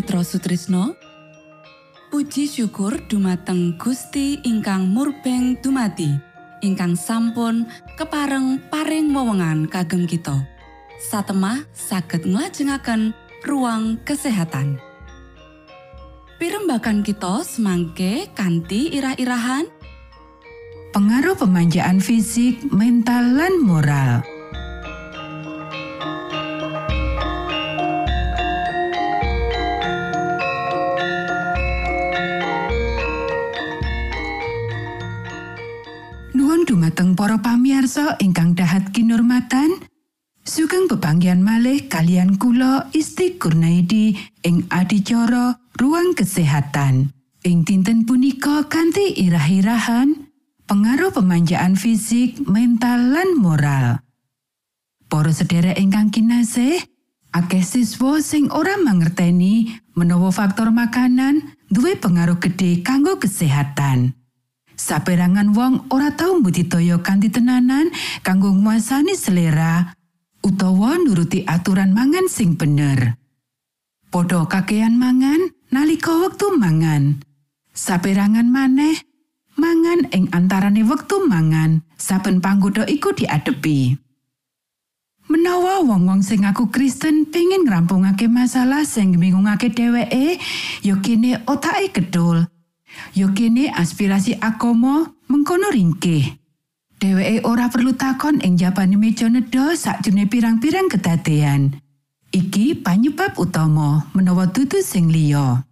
Mitra Sutrisno. Puji syukur dumateng Gusti ingkang murbeng dumati ingkang sampun kepareng paring wewenngan kagem kita. Satemah saged nglajengaken ruang kesehatan. Pirembakan kita semangke kanthi irah-irahan. Pengaruh pemanjaan fisik mental lan moral dumateng para pamiarsa ingkang dahat kinurmatan sugeng bebanggian malih kalian kula Isti Kurnaidi ing adicara ruang kesehatan ing dinten punika kanthi irah-irahan pengaruh pemanjaan fisik mental lan moral Para sedherek ingkang kinasih akeh siswa sing ora mangerteni menawa faktor makanan duwe pengaruh gede kanggo kesehatan. Saperangan wong ora tau mbudidaya kanthi tenanan kanggo nguasani selera utawa nuruti aturan mangan sing bener. Podho kakean mangan nalika wektu mangan. Saperangan maneh mangan ing antarane wektu mangan saben panggoda iku diadepi. Menawa wong-wong sing aku Kristen pengin ngrampungake masalah sing bingungake dheweke, yo kene otake gedul. Yo kene aspirasi akomo mengkono ringkih. Dheweke ora perlu takon ing jabane meja nedha sakjroning pirang-pirang kedadean. Iki panyebab utama menawa dudu sing liya.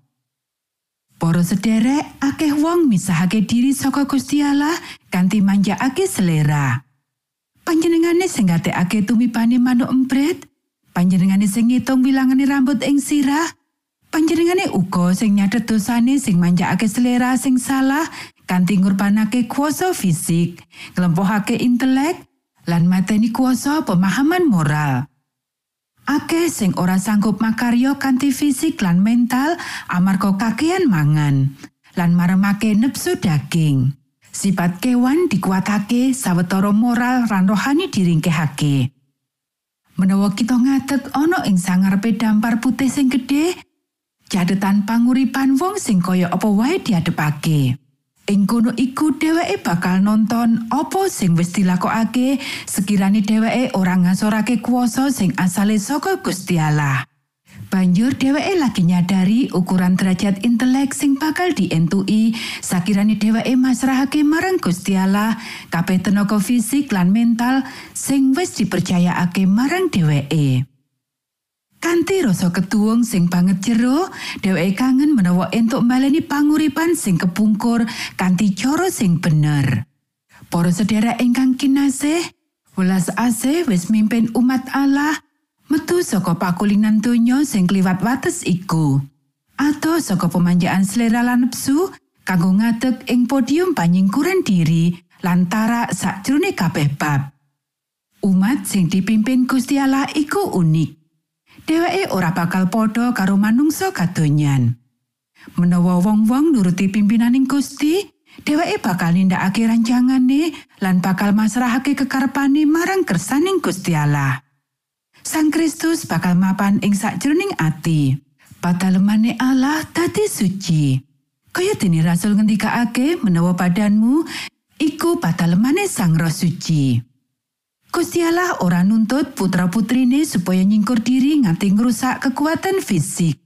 Para sederek, akeh wong misahake diri saka Gusti Allah kanthi manjakake selera. Panjenengane sing ngatekake tumipane manuk empret, panjenengane sing ngitung wilangane rambut ing sirah, Panjenengane uga sing nyadhet dosane sing manjakake selera sing salah kanthi ngurbanake kuasa fisik, nglempokake intelek lan mateni kuasa pemahaman moral. Akeh sing ora sanggup makaryo kanthi fisik lan mental amarga kakean mangan lan maremake nepsu daging. Sifat kewan dikuatake sawetara moral lan rohani diringkehake. Menawa kita ngadeg ana ing sangarepe dampar putih sing gedhe, cadetan panguripan wong sing kaya apa wae diadepake. Ing kono iku dheweke bakal nonton apa sing wis dilakokake sekiranya dheweke ora ngasorake kuasa sing asale saka Gusti Allah. Banjur dheweke lagi nyadari ukuran derajat intelek sing bakal dientui sakirani dheweke masrahake marang Gusti Allah kabeh tenaga fisik lan mental sing wis dipercayakake marang dheweke. Kanthi rasa ketuwung sing banget jero, dheweke kangen menawa entuk baleni panguripan sing kepungkur kanthi cara sing bener. Para sedherek ingkang kinasih, welas asih wis mimpin umat Allah metu saka pakulinan donya sing kliwat wates iku. Atau saka pemanjaan selera lan nepsu kanggo ngadeg ing podium panyingkuran diri lantara sakjroning kabeh bab. Umat sing dipimpin Gusti Allah iku unik. Dheweke ora bakal padha karo manungsa kadonyan. Menawa wong-wong nuruti pimpinaning Gusti, dheweke bakal nindakake rancangane lan bakal masrahake kekarepane marang kersaning Gusti Allah. Sang Kristus bakal mapan ing sakjroning ati. Patalemane Allah dadi suci. Kaya dene rasul ngendikake menawa badanmu iku patalemane Sang Roh Suci. Gusti Allah ora nuntut putra-putrine supaya nyingkur diri nganti ngrusak kekuatan fisik.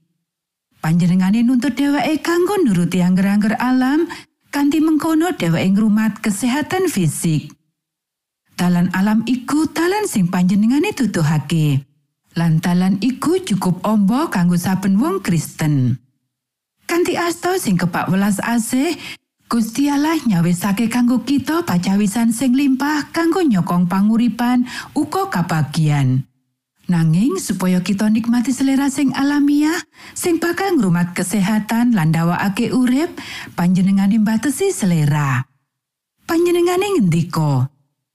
Panjenengane nuntut dheweke kanggo nuruti angger-angger alam kanthi mengkono dheweke ngrumat kesehatan fisik. Talan alam iku talan sing panjenengane tutuhake. Lan talan iku cukup ombo kanggo saben wong Kristen. Kanthi asta sing kepak welas asih, Gusti Allah nyawisake kanggo kita pacawisan sing limpah kanggo nyokong panguripan uga kabagian. Nanging supaya kita nikmati selera sing alamiah, sing bakal ngrumat kesehatan lan ndawakake urip, panjenengane mbatesi selera. Panjenengane ngendika,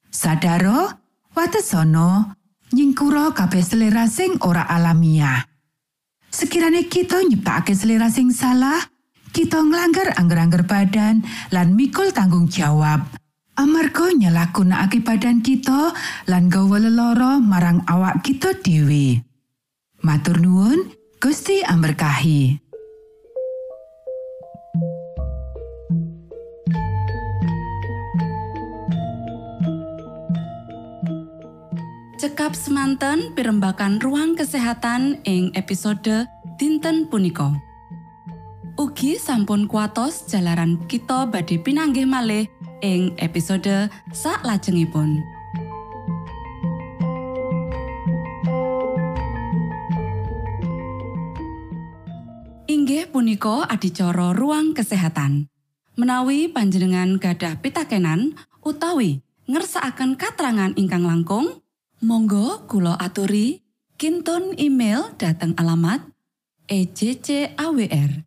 "Sadaro, watesana nyingkura kabeh selera sing ora alamiah." Sekirane kita nyiptakake selera sing salah, kita nglanggar angger-angger badan lan mikul tanggung jawab. Amarga nyalahgunakake badan kita lan gawa lelara marang awak kita dhewe. Matur nuwun, Gusti amberkahi. Cekap semanten pimbakan ruang kesehatan ing episode dinten punika. Ugi sampun kuatos jalaran kita badhe pinanggih malih ing episode sak lajengipun. Inggih punika adicara ruang kesehatan. Menawi panjenengan gadah pitakenan utawi ngersakaken katrangan ingkang langkung, Monggo kulo aturi kinton email dateng alamat ejcawr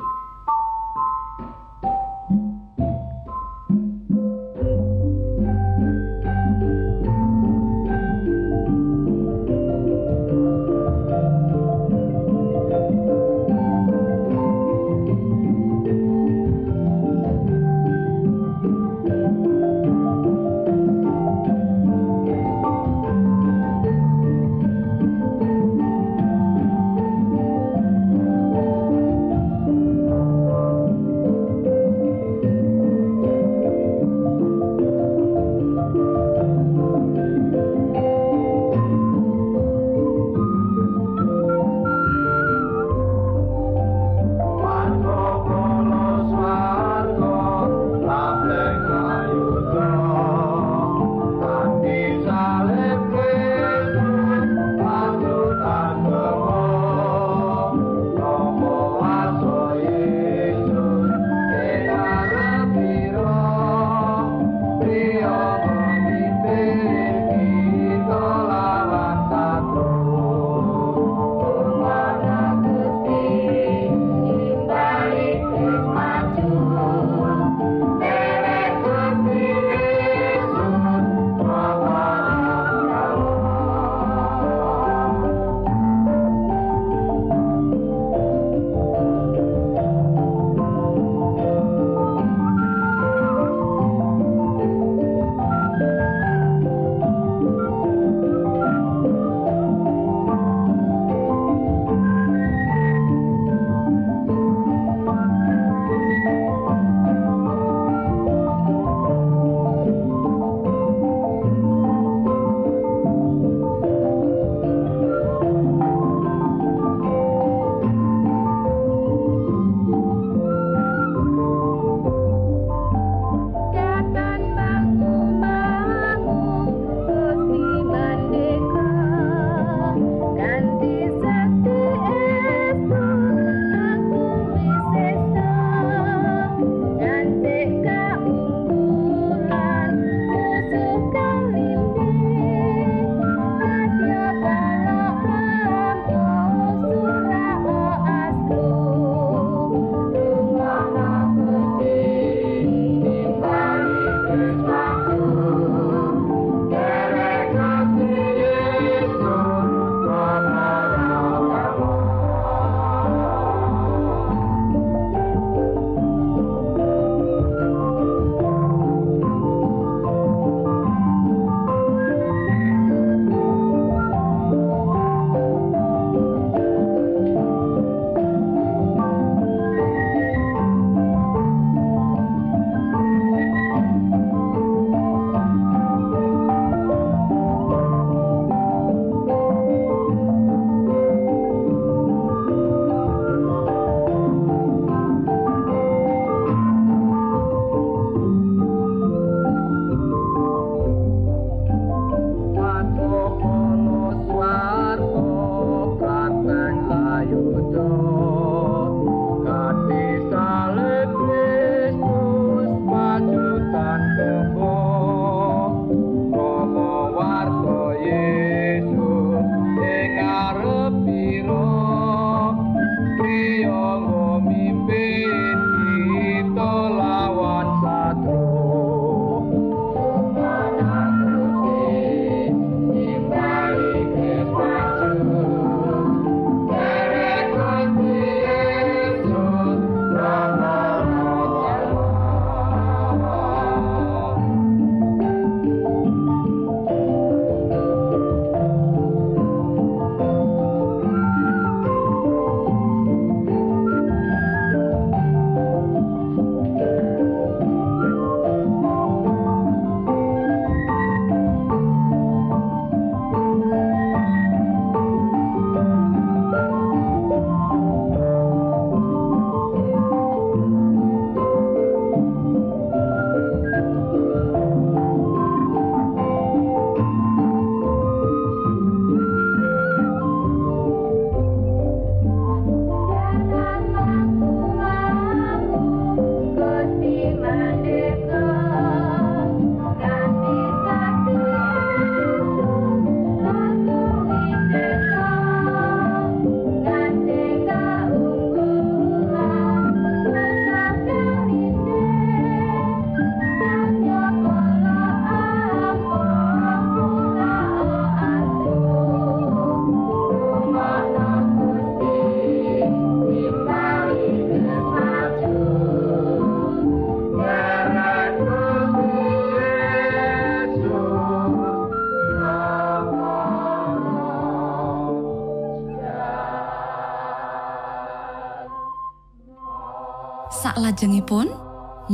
Sak lajengipun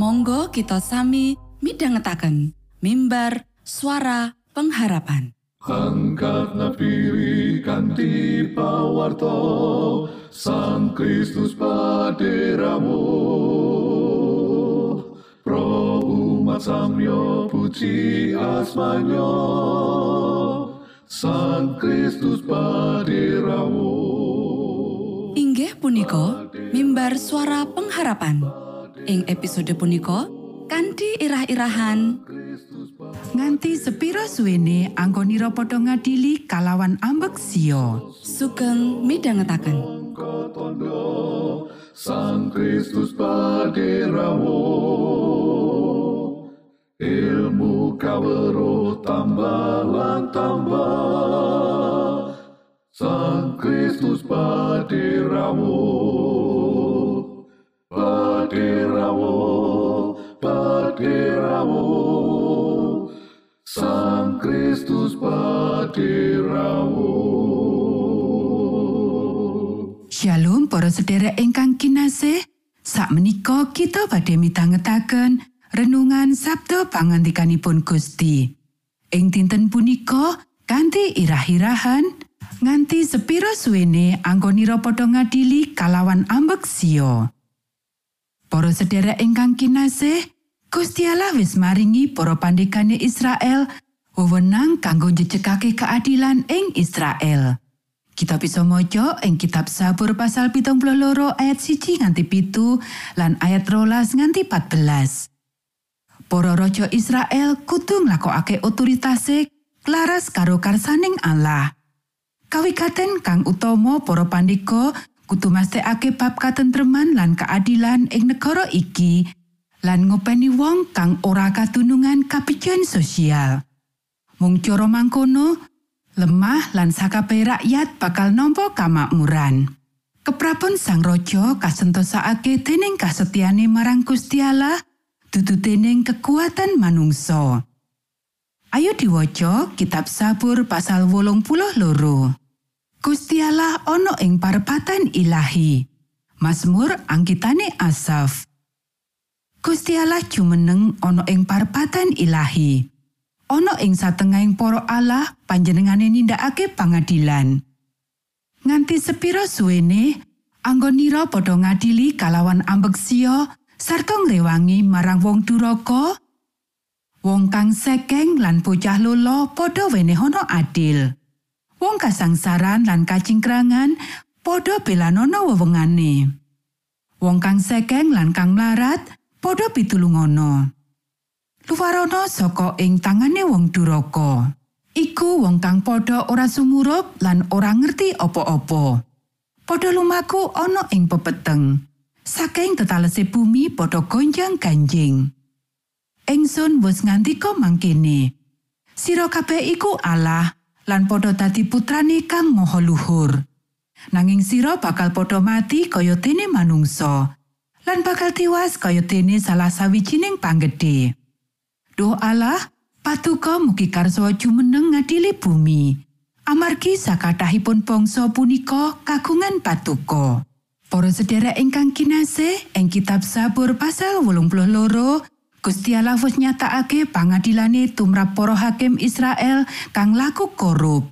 monggo kita sami midhangetaken mimbar suara pengharapan. Angkat kanti pawarto Sang Kristus paderamu. Pro umat samyo puji asmanyo Sang Kristus paderamu. Inggih punika mimbar suara pengharapan ing episode punika kanthi irah-irahan. Nganti sepiro suwene anggonira padha ngadili kalawan ambek sio sugeng midhangetaken. Sang Kristus paderamu Ilmu kawero tambah tambah. Sang Kristus paderamu Paderamu Paderamu Sang Kristus paderamu Shalom para sedherek ingkang kinasih. Sak menika kita badhe mitangetaken renungan Sabtu pangantikanipun Gusti. Ing dinten punika kanthi irah-irahan nganti sepiro suwene anggonira padha ngadili kalawan ambek sio Para sedherek ingkang kinasih Gusti Allah wis maringi para pandegane Israel wewenang kanggo njejegake keadilan ing Israel. Kita bisa maca ing kitab Sabur pasal pitung loro ayat siji nganti pitu lan ayat rolas nganti 14. Para raja Israel kudu nglakokake otoritase laras karo karsaning Allah. Kawikaten kang utama para pandega kudu mesthekake bab katentreman lan keadilan ing negara iki lan ngopeni wong kang ora katunungan kapijan sosial. Mung cara mangkono, lemah lan sakabeh rakyat bakal nampa kamakmuran. Keprabon sang raja kasentosake dening kasetyane marang Gusti Allah, dudu dening kekuatan manungsa. Ayo diwaca kitab Sabur pasal wolung puluh loro. Gusti Allah ana ing parepatan ilahi. Mazmur angkitane Asaf. Gusti Allah jumeneng ana ing parepatan ilahi. Ana ing satengahing para Allah panjenengane nindakake pangadilan. Nganti sepiro suwene anggonira padha ngadili kalawan ambeksio sarta ngrewangi marang wong duraka wong kang sekeng lan bocah lolo padha wenehana adil wong kasangsaran lan kacingkrangan padha belanono wewengane. Wong kang sekeng lan kang mlarat padha pitulungono luwarana saka ing tangane wong duraka. Iku wong kang padha ora sumurup lan ora ngerti apa-apa. Padha lumaku ana ing pepeteng. Saking tetalese bumi padha gonjang ganjing. Engsun wis ngandika mangkene. Sira kabeh iku Allah lan padha dadi putrane kang maha luhur. Nanging sira bakal padha mati kaya dene manungsa lan bakal tiwas kaya dene salah sawijining panggedhe Duh Allah patuko mugi karso jumeneng ngadili bumi. Amargi sakathahipun bangsa punika kagungan patuko. Para sedherek ingkang kinasih ing kitab Sabur pasal 82 Gusti Allah wis nyatakake pangadilane tumrap para hakim Israel kang laku korup.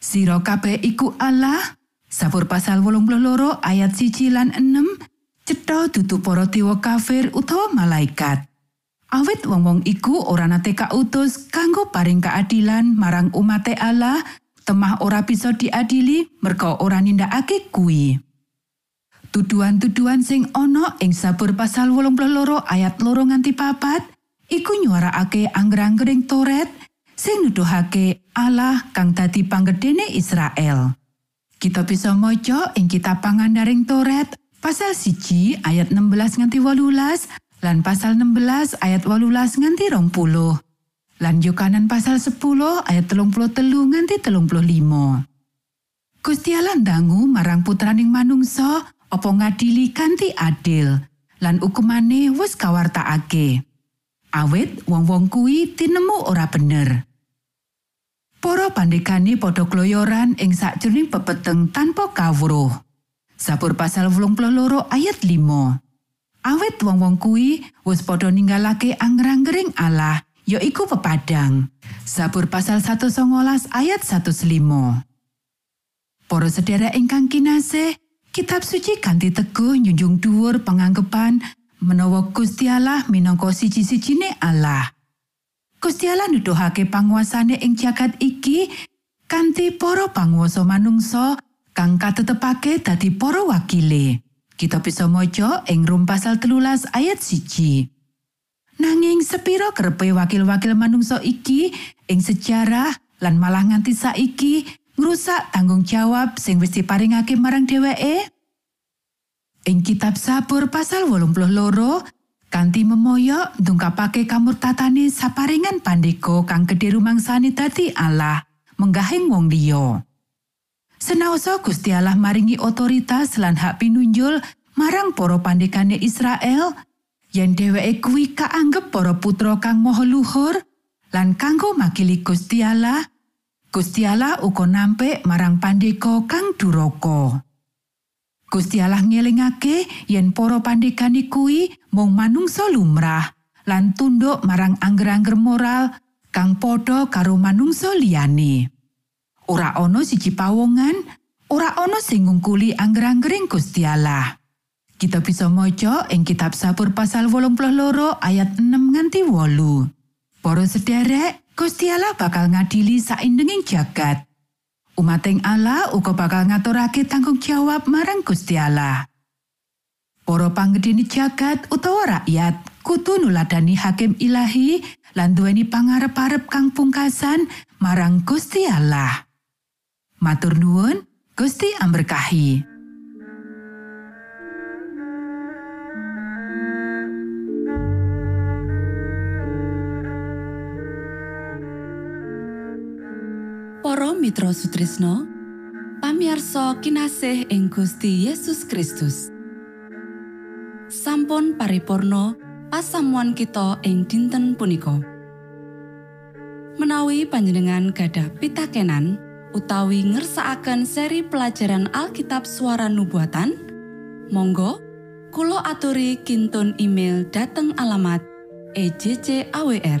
Sira kabeh iku Allah. Sabur pasal 82 ayat 1 lan 6 cetha dudu para dewa kafir utawa malaikat. Awit wong-wong iku ora nate kautus kanggo paring keadilan marang umate Allah, temah ora bisa diadili merga ora nindakake kuwi. Tuduhan-tuduhan sing ana ing sabur pasal 82 ayat loro nganti papat iku nyuarakake angger-anggering Toret sing nuduhake Allah kang dadi panggedene Israel. Kita bisa maca ing kitab pangandaring Toret pasal siji ayat 16 nganti 18 lan pasal 16 ayat 18 nganti 20. Lan Yohanan pasal 10 ayat 33 nganti 35. Gusti Allah ndangu marang putraning manungsa apa ngadili kanthi adil lan hukumane wis kawartakake. Awit wong-wong kuwi tinemu ora bener. Para pandegane padha kloyoran ing sakjroning pepeteng tanpa kawruh. Sabur pasal 82 ayat 5. Awit wong-wong kuwi wis padha ninggalake angger-anggering Allah, ya iku pepadang. Zabur pasal 119 ayat 105. Para sedherek ingkang kinasih, kitab suci kanthi teguh nyunjung dhuwur panganggepan menawa Gusti Allah minangka siji-sijine Allah. Gusti Allah nuduhake panguasane ing jagat iki kanthi para panguwasa manungsa kang katetepake dadi para wakile. Kita bisa maca ing Rum pasal telulas ayat siji. Nanging sepiro kerepe wakil-wakil manungsa iki ing sejarah lan malah nganti saiki ngrusak tanggung jawab sing wis diparingake marang dheweke? Ing kitab Sabur pasal 82 kanthi memoyo ndungkapake kamurtatane saparingan pandeko kang gedhe rumangsane dadi Allah menggahing wong liya. Senaosa Gusti Allah maringi otoritas lan hak pinunjul marang para pandekane Israel, yen dheweke kuwi kaanggep para putra kang maha luhur lan kanggo makili Gusti Allah, Gusti Allah uga nampik marang pandeka kang duraka. Gusti Allah ngelingake yen para pandekane kuwi mung manungsa lumrah lan tunduk marang angger-angger moral kang padha karo manungsa liyane. ora ana siji pawongan, ora ana sing ngungkuli angger-anggering Gusti Allah. Kita bisa maca ing kitab Sabur pasal 82 ayat 6 nganti 8. Para sederek, Gusti Allah bakal ngadili saindenging jagat. Umating Allah uga bakal ngaturake tanggung jawab marang Gusti Allah. Para panggedeni jagat utawa rakyat kudu nuladani hakim ilahi lan duweni pangarep-arep kang pungkasan marang Gusti Allah. Matur nuwun, Gusti amberkahi. Para Mitra Sutrisno, pamiarsa kinasih ing Gusti Yesus Kristus. Sampun paripurno pasamuan kita ing dinten punika. Menawi panjenengan gadah pitakenan utawi ngersakaken seri pelajaran Alkitab suara nubuatan, monggo Kulo aturi kintun email dateng alamat ejcawr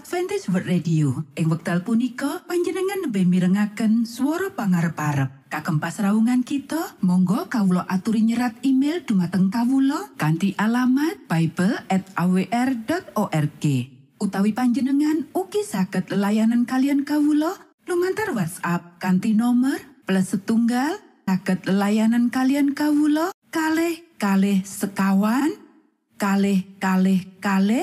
Adventist World Radio. Ing wekdal punika panjenengan lebih mirengaken swara pangarep-arep. Kagem pasraungan kita, monggo kawula aturi nyerat email dumateng kawula kanthi alamat bible@awr.org. Utawi panjenengan ugi saged layanan kalian kawula lumantar WhatsApp kanthi nomor plus setunggal saged layanan kalian kawula kalih kalih sekawan kalih kalih kalih